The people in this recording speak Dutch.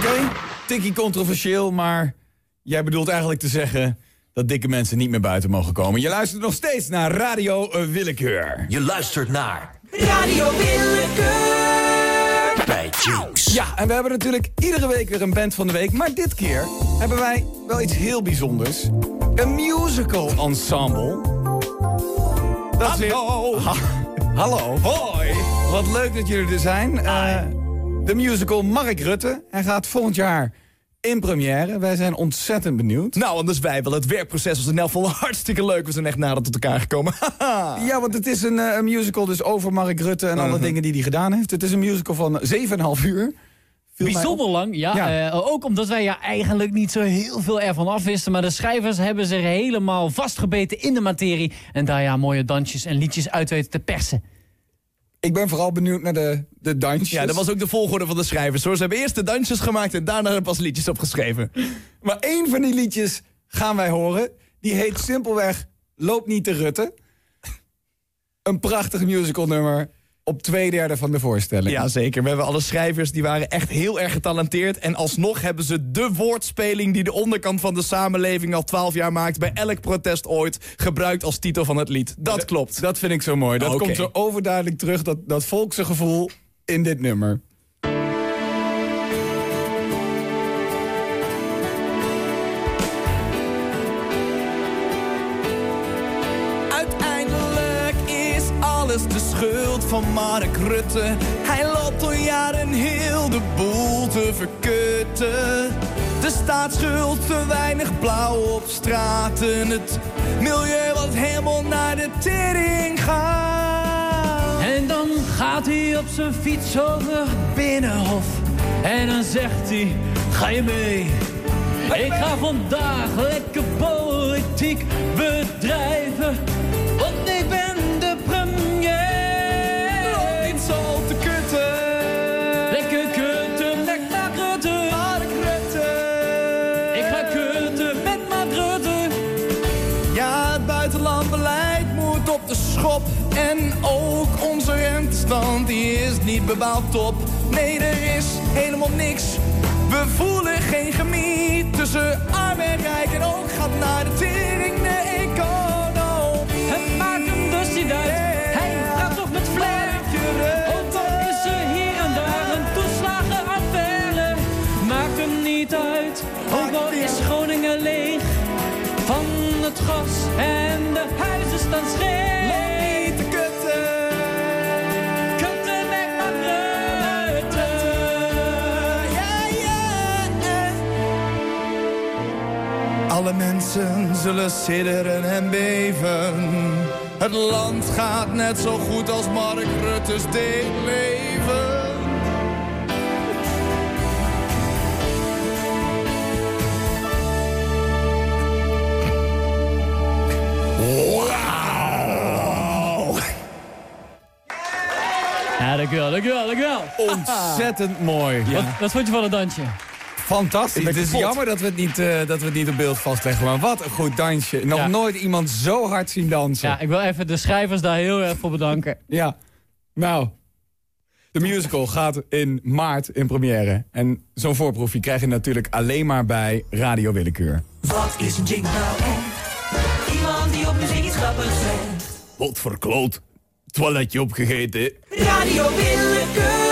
Oké, tikkie controversieel, maar jij bedoelt eigenlijk te zeggen dat dikke mensen niet meer buiten mogen komen. Je luistert nog steeds naar Radio Willekeur. Je luistert naar Radio Willekeur. bij Jinx. Ja, en we hebben natuurlijk iedere week weer een band van de week. Maar dit keer hebben wij wel iets heel bijzonders. Een musical ensemble. Dat is weer- Hallo. Ha- Hallo. Hoi. Wat leuk dat jullie er zijn. Eh, de musical Mark Rutte. Hij gaat volgend jaar in première. Wij zijn ontzettend benieuwd. Nou, anders wij wel. Het werkproces was in elk geval hartstikke leuk. We zijn echt nader tot elkaar gekomen. Ja, want het is een, eh, een musical dus over Mark Rutte en alle dingen die hij gedaan heeft. Het is een musical van 7,5 uur. Bijzonder lang, ja. Ja. Eh, ook omdat wij ja eigenlijk niet zo heel veel ervan afwisten. Maar de schrijvers hebben zich helemaal vastgebeten in de materie. En daar ja mooie dansjes en liedjes uit weten te persen. Ik ben vooral benieuwd naar de, de dansjes. Ja, dat was ook de volgorde van de schrijvers. Hoor. Ze hebben eerst de dansjes gemaakt en daarna pas liedjes opgeschreven. Maar één van die liedjes gaan wij horen. Die heet simpelweg Loop niet te Rutte. Een prachtig musical nummer op twee derde van de voorstelling. Ja, zeker. We hebben alle schrijvers, die waren echt heel erg getalenteerd. En alsnog hebben ze de woordspeling die de onderkant van de samenleving al twaalf jaar maakt... bij elk protest ooit gebruikt als titel van het lied. Dat klopt. Dat vind ik zo mooi. Dat komt zo overduidelijk terug, dat, dat volkse gevoel in dit nummer. Alles de schuld van Mark Rutte. Hij loopt al jaren heel de boel te verkutten. De staatsschuld te weinig blauw op straten. Het milieu wat helemaal naar de tering gaat. En dan gaat hij op zijn fiets over het binnenhof. En dan zegt hij, ga je mee? Ik ga vandaag lekker politiek bedrijven. Op de schop. En ook onze rentestand, die is niet bepaald top. Nee, er is helemaal niks. We voelen geen gemiet tussen arm en rijk. En ook gaat naar de tering de economie. Het maakt hem dus niet uit. Hij praat toch met flair. Ook al is er hier en daar een toeslagenaffaire. Maakt hem niet uit. Ook al is Groningen leeg. Van het gas en de huizen staan scheef. Loop niet te kutten. Kutten met Rutte. Ja, ja. Alle mensen zullen sidderen en beven. Het land gaat net zo goed als Mark Rutte's deed leven. Ja, dankjewel, dankjewel, dankjewel. Ontzettend mooi. Wat, wat vond je van het dansje? Fantastisch. Het is jammer dat we, het niet, eh, dat we het niet op beeld vastleggen. Maar wat een goed dansje. Nog Ja. nooit iemand zo hard zien dansen. Ja, ik wil even de schrijvers daar heel erg voor bedanken. Ja. Nou, de musical gaat in maart in première. En zo'n voorproefje krijg je natuurlijk alleen maar bij Radio Willekeur. Wat is een jingle nou echt? Iemand die op muziek iets grappigs zegt. Wat verkloot. Toiletje opgegeten. Radio Willekeur.